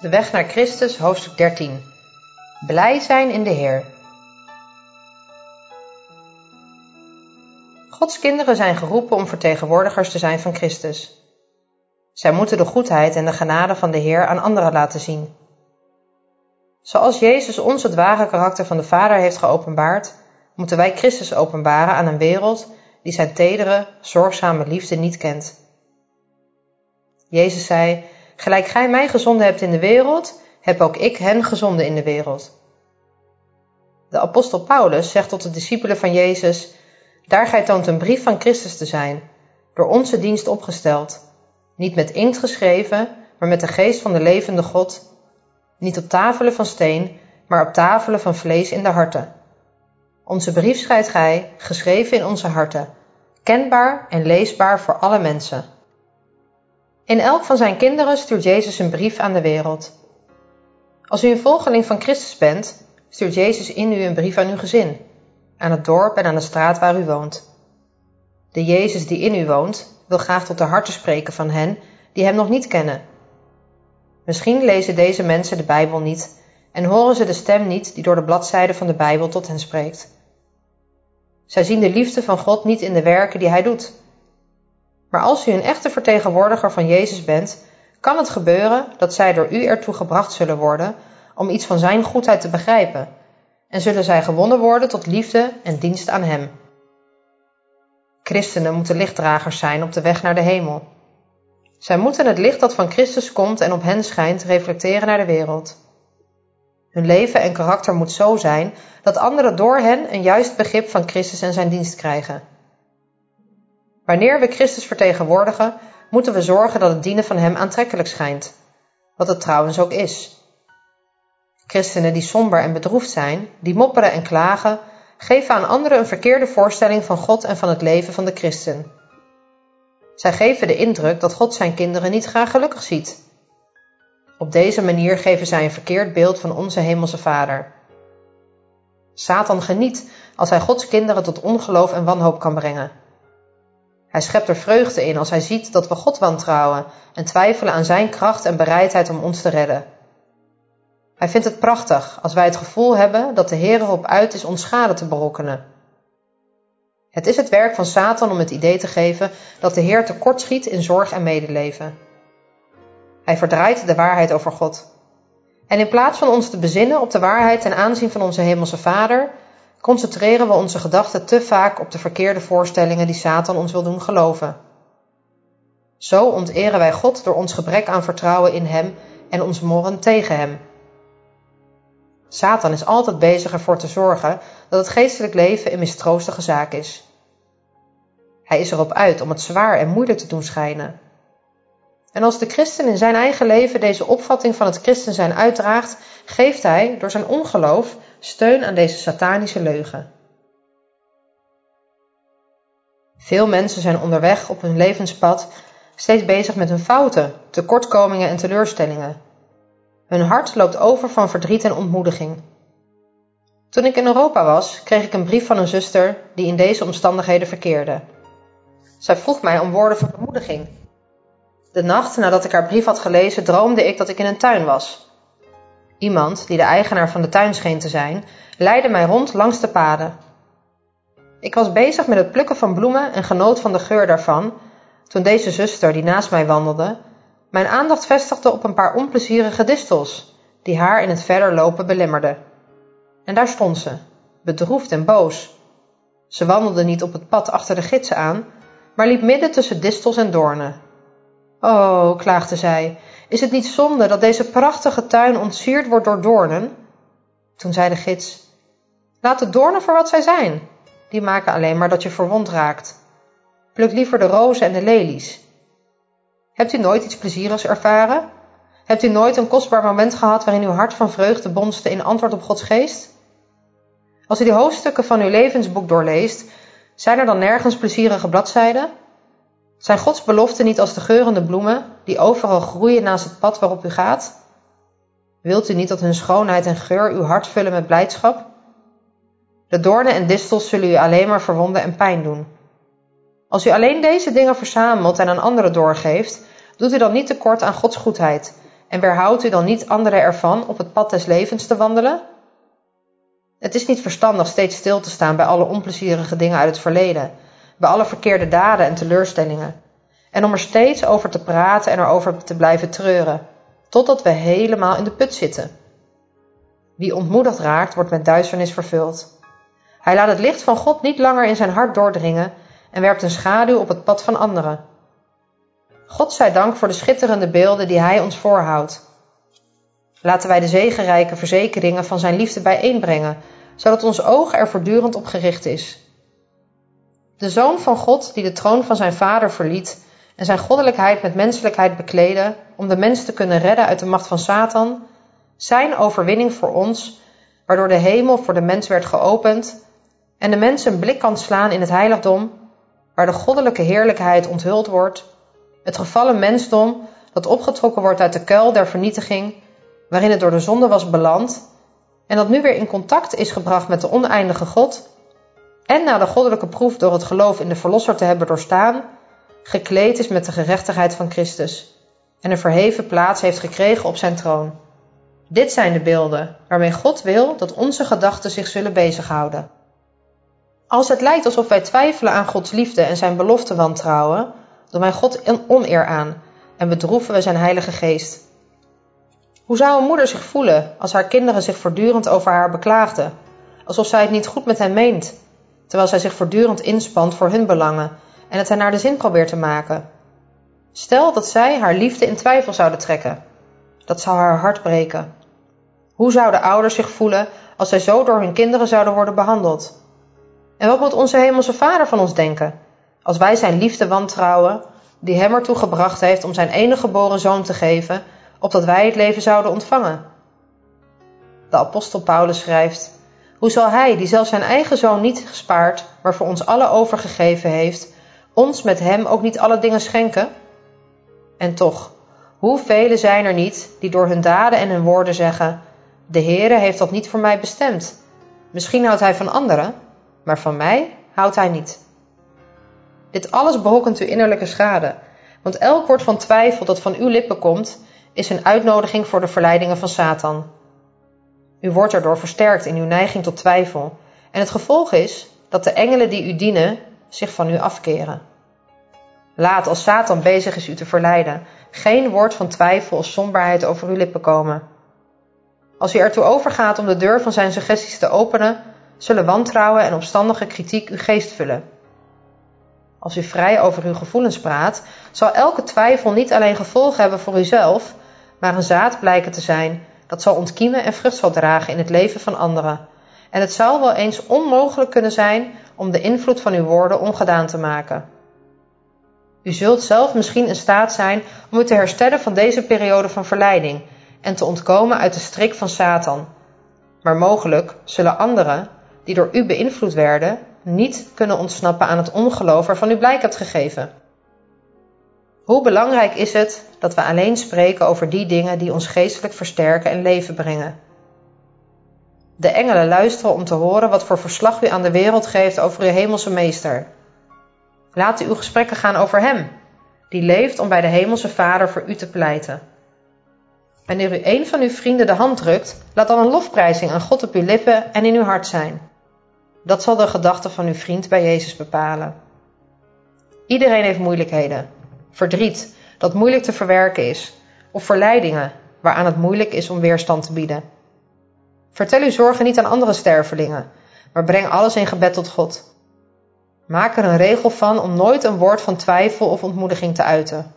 De weg naar Christus, hoofdstuk 13. Blij zijn in de Heer. Gods kinderen zijn geroepen om vertegenwoordigers te zijn van Christus. Zij moeten de goedheid en de genade van de Heer aan anderen laten zien. Zoals Jezus ons het ware karakter van de Vader heeft geopenbaard, moeten wij Christus openbaren aan een wereld die zijn tedere, zorgzame liefde niet kent. Jezus zei: Gelijk gij mij gezonden hebt in de wereld, heb ook ik hen gezonden in de wereld. De apostel Paulus zegt tot de discipelen van Jezus: Daar gij toont een brief van Christus te zijn, door onze dienst opgesteld, niet met inkt geschreven, maar met de geest van de levende God, niet op tafelen van steen, maar op tafelen van vlees in de harten. Onze brief schrijft gij, geschreven in onze harten, kenbaar en leesbaar voor alle mensen. In elk van zijn kinderen stuurt Jezus een brief aan de wereld. Als u een volgeling van Christus bent, stuurt Jezus in u een brief aan uw gezin, aan het dorp en aan de straat waar u woont. De Jezus die in u woont, wil graag tot de harten spreken van hen die hem nog niet kennen. Misschien lezen deze mensen de Bijbel niet en horen ze de stem niet die door de bladzijden van de Bijbel tot hen spreekt. Zij zien de liefde van God niet in de werken die hij doet. Maar als u een echte vertegenwoordiger van Jezus bent, kan het gebeuren dat zij door u ertoe gebracht zullen worden om iets van zijn goedheid te begrijpen, en zullen zij gewonnen worden tot liefde en dienst aan hem. Christenen moeten lichtdragers zijn op de weg naar de hemel. Zij moeten het licht dat van Christus komt en op hen schijnt reflecteren naar de wereld. Hun leven en karakter moet zo zijn dat anderen door hen een juist begrip van Christus en zijn dienst krijgen. Wanneer we Christus vertegenwoordigen, moeten we zorgen dat het dienen van Hem aantrekkelijk schijnt, wat het trouwens ook is. Christenen die somber en bedroefd zijn, die mopperen en klagen, geven aan anderen een verkeerde voorstelling van God en van het leven van de christen. Zij geven de indruk dat God zijn kinderen niet graag gelukkig ziet. Op deze manier geven zij een verkeerd beeld van onze Hemelse Vader. Satan geniet als hij Gods kinderen tot ongeloof en wanhoop kan brengen. Hij schept er vreugde in als hij ziet dat we God wantrouwen en twijfelen aan zijn kracht en bereidheid om ons te redden. Hij vindt het prachtig als wij het gevoel hebben dat de Heer erop uit is ons schade te berokkenen. Het is het werk van Satan om het idee te geven dat de Heer tekortschiet in zorg en medeleven. Hij verdraait de waarheid over God. En in plaats van ons te bezinnen op de waarheid ten aanzien van onze Hemelse Vader, concentreren we onze gedachten te vaak op de verkeerde voorstellingen die Satan ons wil doen geloven. Zo onteren wij God door ons gebrek aan vertrouwen in Hem en ons morren tegen Hem. Satan is altijd bezig ervoor te zorgen dat het geestelijk leven een mistroostige zaak is. Hij is erop uit om het zwaar en moeilijk te doen schijnen. En als de christen in zijn eigen leven deze opvatting van het christen zijn uitdraagt, geeft hij door zijn ongeloof steun aan deze satanische leugen. Veel mensen zijn onderweg op hun levenspad steeds bezig met hun fouten, tekortkomingen en teleurstellingen. Hun hart loopt over van verdriet en ontmoediging. Toen ik in Europa was, kreeg ik een brief van een zuster die in deze omstandigheden verkeerde. Zij vroeg mij om woorden van bemoediging. De nacht nadat ik haar brief had gelezen, droomde ik dat ik in een tuin was. Iemand, die de eigenaar van de tuin scheen te zijn, leidde mij rond langs de paden. Ik was bezig met het plukken van bloemen en genoot van de geur daarvan, toen deze zuster, die naast mij wandelde, mijn aandacht vestigde op een paar onplezierige distels, die haar in het verder lopen belemmerden. En daar stond ze, bedroefd en boos. Ze wandelde niet op het pad achter de gidsen aan, maar liep midden tussen distels en doornen. Oh, klaagde zij, is het niet zonde dat deze prachtige tuin ontsierd wordt door doornen? Toen zei de gids, laat de doornen voor wat zij zijn. Die maken alleen maar dat je verwond raakt. Pluk liever de rozen en de lelies. Hebt u nooit iets plezierigs ervaren? Hebt u nooit een kostbaar moment gehad waarin uw hart van vreugde bonste in antwoord op Gods geest? Als u de hoofdstukken van uw levensboek doorleest, zijn er dan nergens plezierige bladzijden? Zijn Gods beloften niet als de geurende bloemen die overal groeien naast het pad waarop u gaat? Wilt u niet dat hun schoonheid en geur uw hart vullen met blijdschap? De doornen en distels zullen u alleen maar verwonden en pijn doen. Als u alleen deze dingen verzamelt en aan anderen doorgeeft, doet u dan niet tekort aan Gods goedheid En weerhoudt u dan niet anderen ervan op het pad des levens te wandelen? Het is niet verstandig steeds stil te staan bij alle onplezierige dingen uit het verleden, bij alle verkeerde daden en teleurstellingen, en om er steeds over te praten en erover te blijven treuren, totdat we helemaal in de put zitten. Wie ontmoedigd raakt, wordt met duisternis vervuld. Hij laat het licht van God niet langer in zijn hart doordringen en werpt een schaduw op het pad van anderen. God zij dank voor de schitterende beelden die Hij ons voorhoudt. Laten wij de zegenrijke verzekeringen van Zijn liefde bijeenbrengen, zodat ons oog er voortdurend op gericht is. De Zoon van God, die de troon van zijn Vader verliet en zijn goddelijkheid met menselijkheid bekleedde om de mens te kunnen redden uit de macht van Satan, zijn overwinning voor ons, waardoor de hemel voor de mens werd geopend en de mens een blik kan slaan in het heiligdom, waar de goddelijke heerlijkheid onthuld wordt, het gevallen mensdom dat opgetrokken wordt uit de kuil der vernietiging, waarin het door de zonde was beland, en dat nu weer in contact is gebracht met de oneindige God, en na de goddelijke proef door het geloof in de Verlosser te hebben doorstaan, gekleed is met de gerechtigheid van Christus en een verheven plaats heeft gekregen op zijn troon. Dit zijn de beelden waarmee God wil dat onze gedachten zich zullen bezighouden. Als het lijkt alsof wij twijfelen aan Gods liefde en zijn belofte wantrouwen, doen wij God een oneer aan en bedroeven we zijn Heilige Geest. Hoe zou een moeder zich voelen als haar kinderen zich voortdurend over haar beklaagden, alsof zij het niet goed met hen meent, terwijl zij zich voortdurend inspant voor hun belangen en het hen naar de zin probeert te maken? Stel dat zij haar liefde in twijfel zouden trekken. Dat zou haar hart breken. Hoe zouden ouders zich voelen als zij zo door hun kinderen zouden worden behandeld? En wat moet onze Hemelse Vader van ons denken, als wij zijn liefde wantrouwen, die hem ertoe gebracht heeft om zijn enige geboren zoon te geven, opdat wij het leven zouden ontvangen? De apostel Paulus schrijft: Hoe zal hij, die zelfs zijn eigen zoon niet gespaard, maar voor ons alle overgegeven heeft, ons met hem ook niet alle dingen schenken? En toch, hoeveel zijn er niet die door hun daden en hun woorden zeggen: De Heere heeft dat niet voor mij bestemd. Misschien houdt hij van anderen, maar van mij houdt hij niet. Dit alles berokkent uw innerlijke schade, want elk woord van twijfel dat van uw lippen komt, is een uitnodiging voor de verleidingen van Satan. U wordt erdoor versterkt in uw neiging tot twijfel, en het gevolg is dat de engelen die u dienen zich van u afkeren. Laat als Satan bezig is u te verleiden, geen woord van twijfel of somberheid over uw lippen komen. Als u ertoe overgaat om de deur van zijn suggesties te openen, zullen wantrouwen en opstandige kritiek uw geest vullen. Als u vrij over uw gevoelens praat, zal elke twijfel niet alleen gevolgen hebben voor uzelf, maar een zaad blijken te zijn dat zal ontkiemen en vrucht zal dragen in het leven van anderen. En het zou wel eens onmogelijk kunnen zijn om de invloed van uw woorden ongedaan te maken. U zult zelf misschien in staat zijn om u te herstellen van deze periode van verleiding en te ontkomen uit de strik van Satan. Maar mogelijk zullen anderen, die door u beïnvloed werden, niet kunnen ontsnappen aan het ongeloof waarvan u blijk hebt gegeven. Hoe belangrijk is het dat we alleen spreken over die dingen die ons geestelijk versterken en leven brengen? De engelen luisteren om te horen wat voor verslag u aan de wereld geeft over uw hemelse meester. Laat uw gesprekken gaan over hem, die leeft om bij de hemelse Vader voor u te pleiten. Wanneer u een van uw vrienden de hand drukt, laat dan een lofprijzing aan God op uw lippen en in uw hart zijn. Dat zal de gedachte van uw vriend bij Jezus bepalen. Iedereen heeft moeilijkheden, verdriet dat moeilijk te verwerken is, of verleidingen waaraan het moeilijk is om weerstand te bieden. Vertel uw zorgen niet aan andere stervelingen, maar breng alles in gebed tot God. Maak er een regel van om nooit een woord van twijfel of ontmoediging te uiten.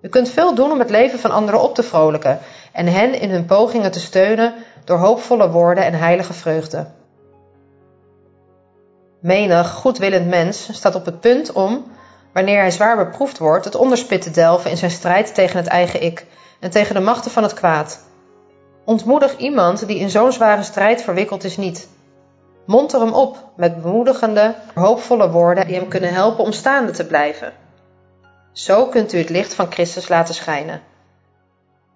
U kunt veel doen om het leven van anderen op te vrolijken en hen in hun pogingen te steunen door hoopvolle woorden en heilige vreugde. Menig goedwillend mens staat op het punt om, wanneer hij zwaar beproefd wordt, het onderspit te delven in zijn strijd tegen het eigen ik en tegen de machten van het kwaad. Ontmoedig iemand die in zo'n zware strijd verwikkeld is niet. Monter hem op met bemoedigende, hoopvolle woorden die hem kunnen helpen om staande te blijven. Zo kunt u het licht van Christus laten schijnen.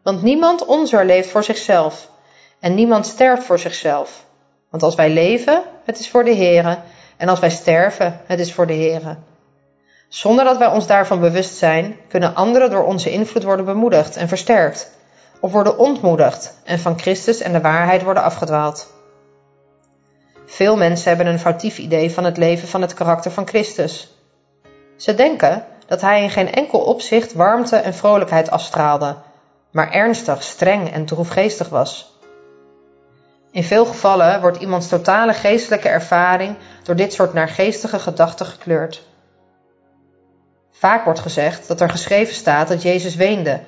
Want niemand onzer leeft voor zichzelf en niemand sterft voor zichzelf. Want als wij leven, het is voor de Here, en als wij sterven, het is voor de Here. Zonder dat wij ons daarvan bewust zijn, kunnen anderen door onze invloed worden bemoedigd en versterkt, of worden ontmoedigd en van Christus en de waarheid worden afgedwaald. Veel mensen hebben een foutief idee van het leven van het karakter van Christus. Ze denken dat hij in geen enkel opzicht warmte en vrolijkheid afstraalde, maar ernstig, streng en droefgeestig was. In veel gevallen wordt iemands totale geestelijke ervaring door dit soort naargeestige gedachten gekleurd. Vaak wordt gezegd dat er geschreven staat dat Jezus weende,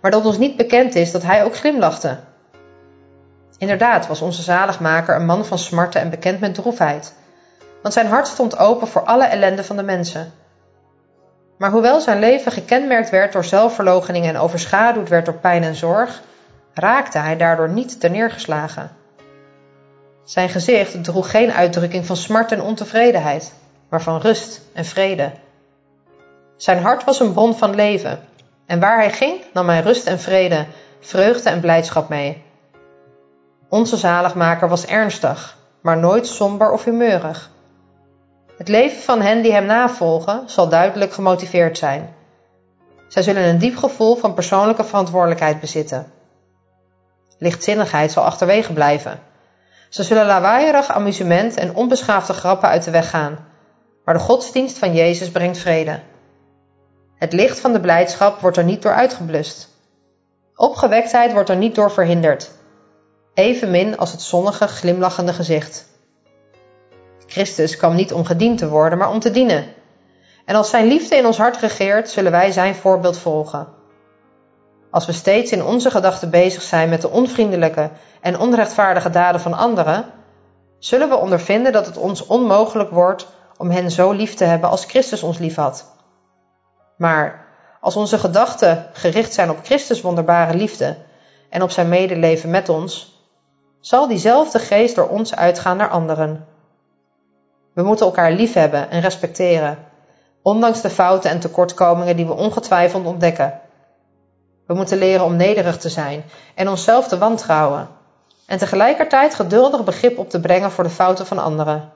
maar dat ons niet bekend is dat hij ook glimlachte. Inderdaad was onze zaligmaker een man van smarten en bekend met droefheid, want zijn hart stond open voor alle ellende van de mensen. Maar hoewel zijn leven gekenmerkt werd door zelfverloochening en overschaduwd werd door pijn en zorg, raakte hij daardoor niet terneergeslagen. Zijn gezicht droeg geen uitdrukking van smart en ontevredenheid, maar van rust en vrede. Zijn hart was een bron van leven, en waar hij ging nam hij rust en vrede, vreugde en blijdschap mee. Onze zaligmaker was ernstig, maar nooit somber of humeurig. Het leven van hen die hem navolgen zal duidelijk gemotiveerd zijn. Zij zullen een diep gevoel van persoonlijke verantwoordelijkheid bezitten. Lichtzinnigheid zal achterwege blijven. Ze zullen lawaaierig amusement en onbeschaafde grappen uit de weg gaan, maar de godsdienst van Jezus brengt vrede. Het licht van de blijdschap wordt er niet door uitgeblust. Opgewektheid wordt er niet door verhinderd, evenmin als het zonnige, glimlachende gezicht. Christus kwam niet om gediend te worden, maar om te dienen. En als zijn liefde in ons hart regeert, zullen wij zijn voorbeeld volgen. Als we steeds in onze gedachten bezig zijn met de onvriendelijke en onrechtvaardige daden van anderen, zullen we ondervinden dat het ons onmogelijk wordt om hen zo lief te hebben als Christus ons lief had. Maar als onze gedachten gericht zijn op Christus wonderbare liefde en op zijn medeleven met ons, zal diezelfde geest door ons uitgaan naar anderen. We moeten elkaar liefhebben en respecteren, ondanks de fouten en tekortkomingen die we ongetwijfeld ontdekken. We moeten leren om nederig te zijn en onszelf te wantrouwen, en tegelijkertijd geduldig begrip op te brengen voor de fouten van anderen.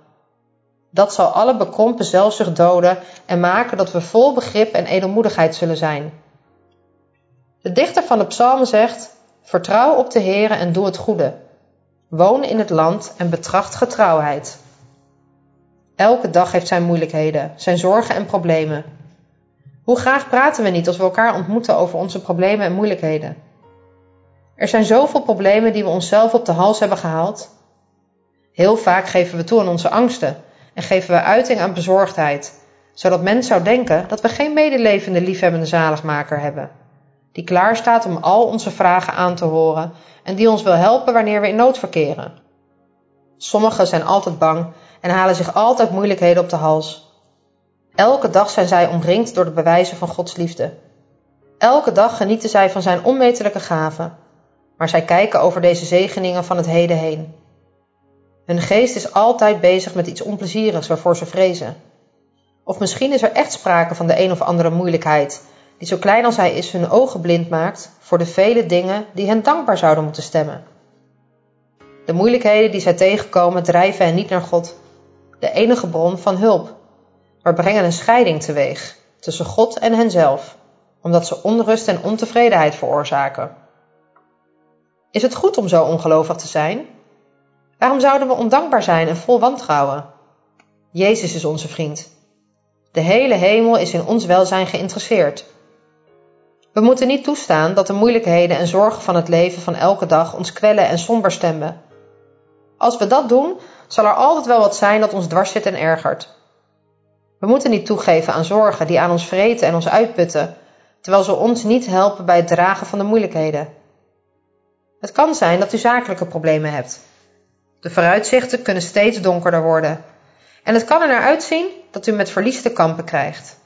Dat zal alle bekrompen zelfzucht doden en maken dat we vol begrip en edelmoedigheid zullen zijn. De dichter van de psalmen zegt: Vertrouw op de Heere en doe het goede. Woon in het land en betracht getrouwheid. Elke dag heeft zijn moeilijkheden, zijn zorgen en problemen. Hoe graag praten we niet als we elkaar ontmoeten over onze problemen en moeilijkheden? Er zijn zoveel problemen die we onszelf op de hals hebben gehaald. Heel vaak geven we toe aan onze angsten en geven we uiting aan bezorgdheid, zodat men zou denken dat we geen medelevende, liefhebbende zaligmaker hebben, die klaar staat om al onze vragen aan te horen en die ons wil helpen wanneer we in nood verkeren. Sommigen zijn altijd bang en halen zich altijd moeilijkheden op de hals. Elke dag zijn zij omringd door de bewijzen van Gods liefde. Elke dag genieten zij van zijn onmetelijke gaven, maar zij kijken over deze zegeningen van het heden heen. Hun geest is altijd bezig met iets onplezierigs waarvoor ze vrezen. Of misschien is er echt sprake van de een of andere moeilijkheid, die zo klein als hij is hun ogen blind maakt voor de vele dingen die hen dankbaar zouden moeten stemmen. De moeilijkheden die zij tegenkomen drijven hen niet naar God, de enige bron van hulp, maar brengen een scheiding teweeg tussen God en henzelf, omdat ze onrust en ontevredenheid veroorzaken. Is het goed om zo ongelovig te zijn? Waarom zouden we ondankbaar zijn en vol wantrouwen? Jezus is onze vriend. De hele hemel is in ons welzijn geïnteresseerd. We moeten niet toestaan dat de moeilijkheden en zorgen van het leven van elke dag ons kwellen en somber stemmen. Als we dat doen, zal er altijd wel wat zijn dat ons dwars zit en ergert. We moeten niet toegeven aan zorgen die aan ons vreten en ons uitputten, terwijl ze ons niet helpen bij het dragen van de moeilijkheden. Het kan zijn dat u zakelijke problemen hebt. De vooruitzichten kunnen steeds donkerder worden. En het kan er naar uitzien dat u met verlies te kampen krijgt.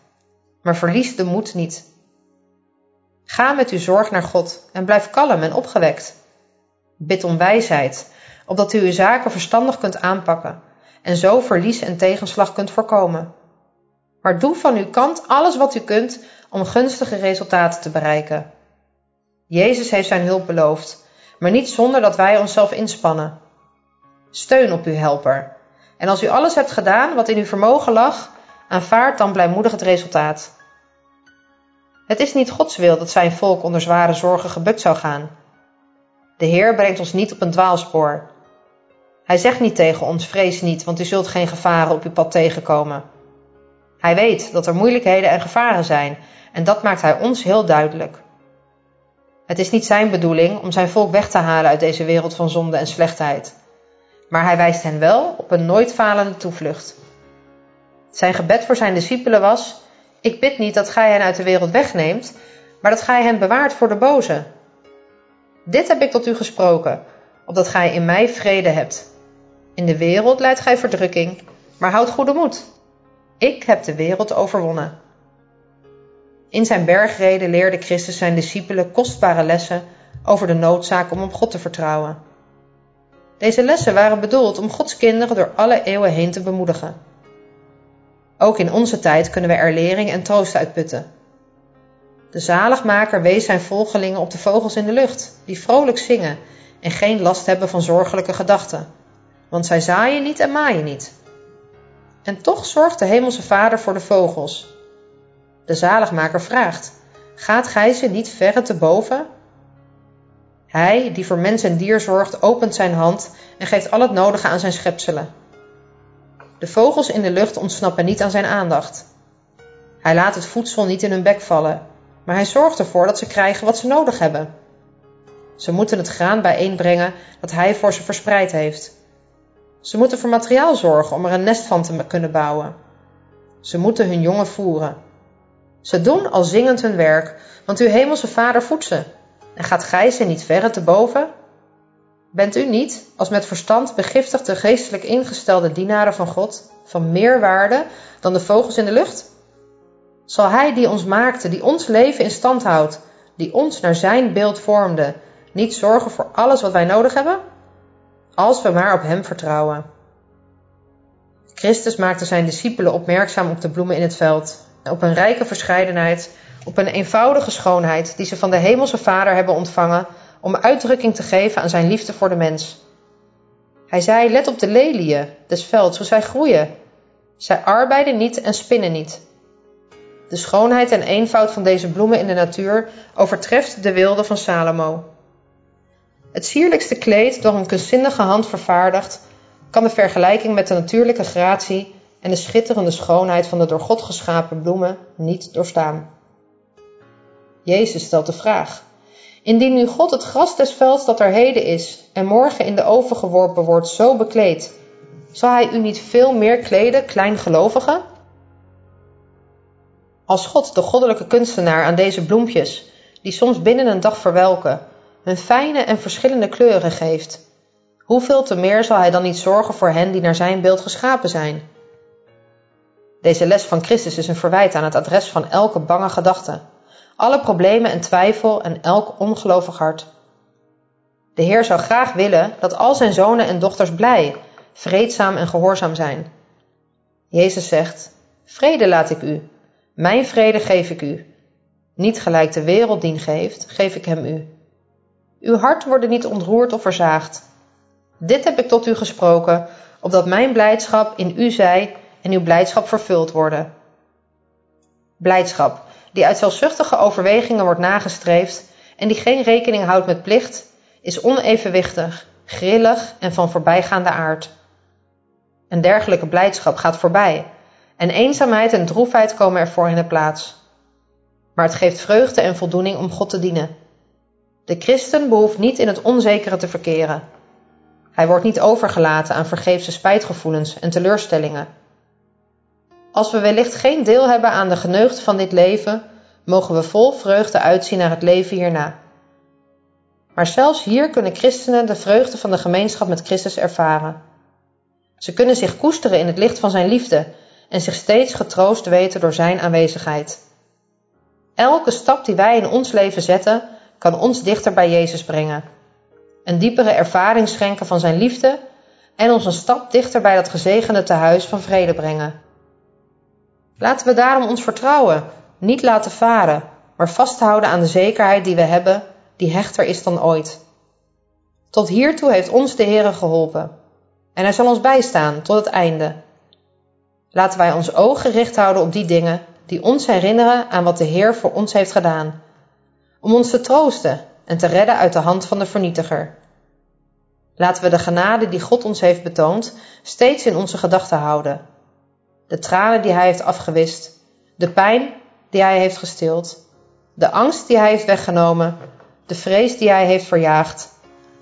Maar verlies de moed niet. Ga met uw zorg naar God en blijf kalm en opgewekt. Bid om wijsheid, opdat u uw zaken verstandig kunt aanpakken en zo verlies en tegenslag kunt voorkomen. Maar doe van uw kant alles wat u kunt om gunstige resultaten te bereiken. Jezus heeft zijn hulp beloofd, maar niet zonder dat wij onszelf inspannen. Steun op uw helper. En als u alles hebt gedaan wat in uw vermogen lag, aanvaard dan blijmoedig het resultaat. Het is niet Gods wil dat zijn volk onder zware zorgen gebukt zou gaan. De Heer brengt ons niet op een dwaalspoor. Hij zegt niet tegen ons: vrees niet, want u zult geen gevaren op uw pad tegenkomen. Hij weet dat er moeilijkheden en gevaren zijn, en dat maakt hij ons heel duidelijk. Het is niet zijn bedoeling om zijn volk weg te halen uit deze wereld van zonde en slechtheid, maar hij wijst hen wel op een nooit falende toevlucht. Zijn gebed voor zijn discipelen was: Ik bid niet dat gij hen uit de wereld wegneemt, maar dat gij hen bewaart voor de boze. Dit heb ik tot u gesproken, opdat gij in mij vrede hebt. In de wereld leidt gij verdrukking, maar houd goede moed. Ik heb de wereld overwonnen. In zijn bergreden leerde Christus zijn discipelen kostbare lessen over de noodzaak om op God te vertrouwen. Deze lessen waren bedoeld om Gods kinderen door alle eeuwen heen te bemoedigen. Ook in onze tijd kunnen we er lering en troost uitputten. De zaligmaker wees zijn volgelingen op de vogels in de lucht, die vrolijk zingen en geen last hebben van zorgelijke gedachten. Want zij zaaien niet en maaien niet. En toch zorgt de Hemelse Vader voor de vogels. De zaligmaker vraagt: Gaat gij ze niet verre te boven? Hij, die voor mens en dier zorgt, opent zijn hand en geeft al het nodige aan zijn schepselen. De vogels in de lucht ontsnappen niet aan zijn aandacht. Hij laat het voedsel niet in hun bek vallen, maar hij zorgt ervoor dat ze krijgen wat ze nodig hebben. Ze moeten het graan bijeenbrengen dat hij voor ze verspreid heeft. Ze moeten voor materiaal zorgen om er een nest van te kunnen bouwen. Ze moeten hun jongen voeren. Ze doen al zingend hun werk, want uw hemelse vader voedt ze. En gaat gij ze niet verre te boven? Bent u niet, als met verstand begiftigde geestelijk ingestelde dienaren van God, van meer waarde dan de vogels in de lucht? Zal Hij die ons maakte, die ons leven in stand houdt, die ons naar Zijn beeld vormde, niet zorgen voor alles wat wij nodig hebben? Als we maar op Hem vertrouwen. Christus maakte zijn discipelen opmerkzaam op de bloemen in het veld, op een rijke verscheidenheid, op een eenvoudige schoonheid die ze van de Hemelse Vader hebben ontvangen om uitdrukking te geven aan zijn liefde voor de mens. Hij zei: Let op de leliën des velds, hoe zij groeien. Zij arbeiden niet en spinnen niet. De schoonheid en eenvoud van deze bloemen in de natuur overtreft de wilde van Salomo. Het sierlijkste kleed, door een kunstzinnige hand vervaardigd, kan de vergelijking met de natuurlijke gratie en de schitterende schoonheid van de door God geschapen bloemen niet doorstaan. Jezus stelt de vraag: Indien nu God het gras des velds dat er heden is en morgen in de oven geworpen wordt zo bekleedt, zal hij u niet veel meer kleden, kleingelovigen? Als God, de goddelijke kunstenaar, aan deze bloempjes, die soms binnen een dag verwelken, hun fijne en verschillende kleuren geeft, hoeveel te meer zal hij dan niet zorgen voor hen die naar zijn beeld geschapen zijn? Deze les van Christus is een verwijt aan het adres van elke bange gedachte, alle problemen en twijfel en elk ongelovig hart. De Heer zou graag willen dat al zijn zonen en dochters blij, vreedzaam en gehoorzaam zijn. Jezus zegt: Vrede laat ik u, mijn vrede geef ik u. Niet gelijk de wereld dien geeft, geef ik hem u. Uw hart wordt niet ontroerd of verzaagd. Dit heb ik tot u gesproken, opdat mijn blijdschap in u zij en uw blijdschap vervuld worden. Blijdschap, die uit zelfzuchtige overwegingen wordt nagestreefd en die geen rekening houdt met plicht, is onevenwichtig, grillig en van voorbijgaande aard. Een dergelijke blijdschap gaat voorbij en eenzaamheid en droefheid komen ervoor in de plaats. Maar het geeft vreugde en voldoening om God te dienen. De christen behoeft niet in het onzekere te verkeren. Hij wordt niet overgelaten aan vergeefse spijtgevoelens en teleurstellingen. Als we wellicht geen deel hebben aan de geneugten van dit leven, mogen we vol vreugde uitzien naar het leven hierna. Maar zelfs hier kunnen christenen de vreugde van de gemeenschap met Christus ervaren. Ze kunnen zich koesteren in het licht van zijn liefde en zich steeds getroost weten door zijn aanwezigheid. Elke stap die wij in ons leven zetten, kan ons dichter bij Jezus brengen. Een diepere ervaring schenken van zijn liefde en ons een stap dichter bij dat gezegende tehuis van vrede brengen. Laten we daarom ons vertrouwen, niet laten varen, maar vasthouden aan de zekerheid die we hebben, die hechter is dan ooit. Tot hiertoe heeft ons de Heere geholpen. En hij zal ons bijstaan tot het einde. Laten wij ons oog gericht houden op die dingen die ons herinneren aan wat de Heer voor ons heeft gedaan. Om ons te troosten en te redden uit de hand van de vernietiger. Laten we de genade die God ons heeft betoond steeds in onze gedachten houden. De tranen die Hij heeft afgewist, de pijn die Hij heeft gestild, de angst die Hij heeft weggenomen, de vrees die Hij heeft verjaagd,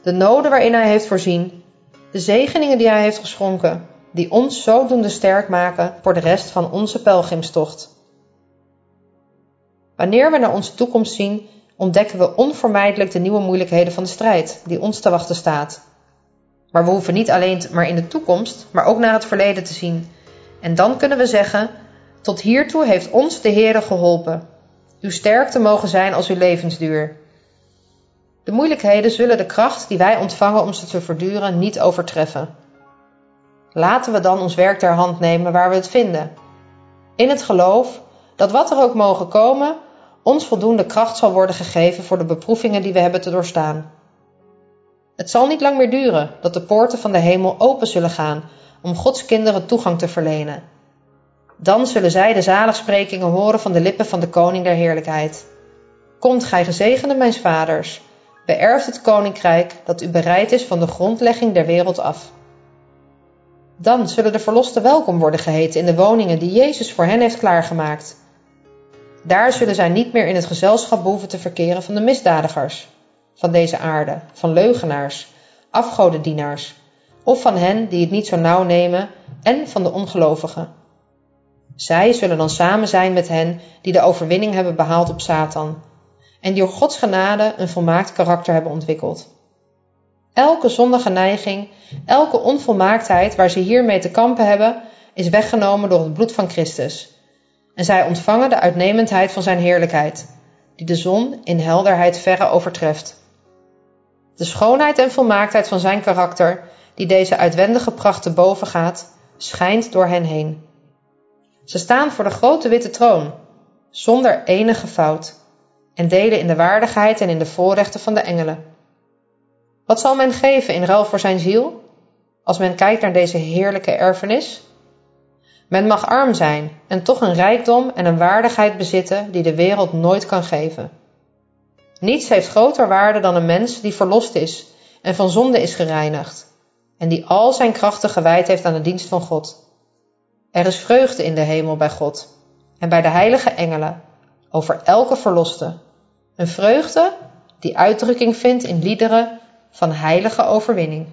de noden waarin Hij heeft voorzien, de zegeningen die Hij heeft geschonken, die ons zodoende sterk maken voor de rest van onze pelgrimstocht. Wanneer we naar onze toekomst zien, ontdekken we onvermijdelijk de nieuwe moeilijkheden van de strijd die ons te wachten staat. Maar we hoeven niet alleen maar in de toekomst, maar ook naar het verleden te zien. En dan kunnen we zeggen: Tot hiertoe heeft ons de Heere geholpen. Uw sterkte mogen zijn als uw levensduur. De moeilijkheden zullen de kracht die wij ontvangen om ze te verduren niet overtreffen. Laten we dan ons werk ter hand nemen waar we het vinden. In het geloof dat wat er ook mogen komen, ons voldoende kracht zal worden gegeven voor de beproevingen die we hebben te doorstaan. Het zal niet lang meer duren dat de poorten van de hemel open zullen gaan om Gods kinderen toegang te verlenen. Dan zullen zij de zaligsprekingen horen van de lippen van de koning der heerlijkheid. Komt gij gezegende mijns vaders, beërft het koninkrijk dat u bereid is van de grondlegging der wereld af. Dan zullen de verlosten welkom worden geheten in de woningen die Jezus voor hen heeft klaargemaakt. Daar zullen zij niet meer in het gezelschap behoeven te verkeren van de misdadigers van deze aarde, van leugenaars, afgodendienaars, of van hen die het niet zo nauw nemen en van de ongelovigen. Zij zullen dan samen zijn met hen die de overwinning hebben behaald op Satan en die door Gods genade een volmaakt karakter hebben ontwikkeld. Elke zondige neiging, elke onvolmaaktheid waar ze hiermee te kampen hebben, is weggenomen door het bloed van Christus. En zij ontvangen de uitnemendheid van zijn heerlijkheid, die de zon in helderheid verre overtreft. De schoonheid en volmaaktheid van zijn karakter, die deze uitwendige pracht te boven gaat, schijnt door hen heen. Ze staan voor de grote witte troon, zonder enige fout, en delen in de waardigheid en in de voorrechten van de engelen. Wat zal men geven in ruil voor zijn ziel, als men kijkt naar deze heerlijke erfenis? Men mag arm zijn en toch een rijkdom en een waardigheid bezitten die de wereld nooit kan geven. Niets heeft groter waarde dan een mens die verlost is en van zonde is gereinigd en die al zijn krachten gewijd heeft aan de dienst van God. Er is vreugde in de hemel bij God en bij de heilige engelen over elke verloste. Een vreugde die uitdrukking vindt in liederen van heilige overwinning.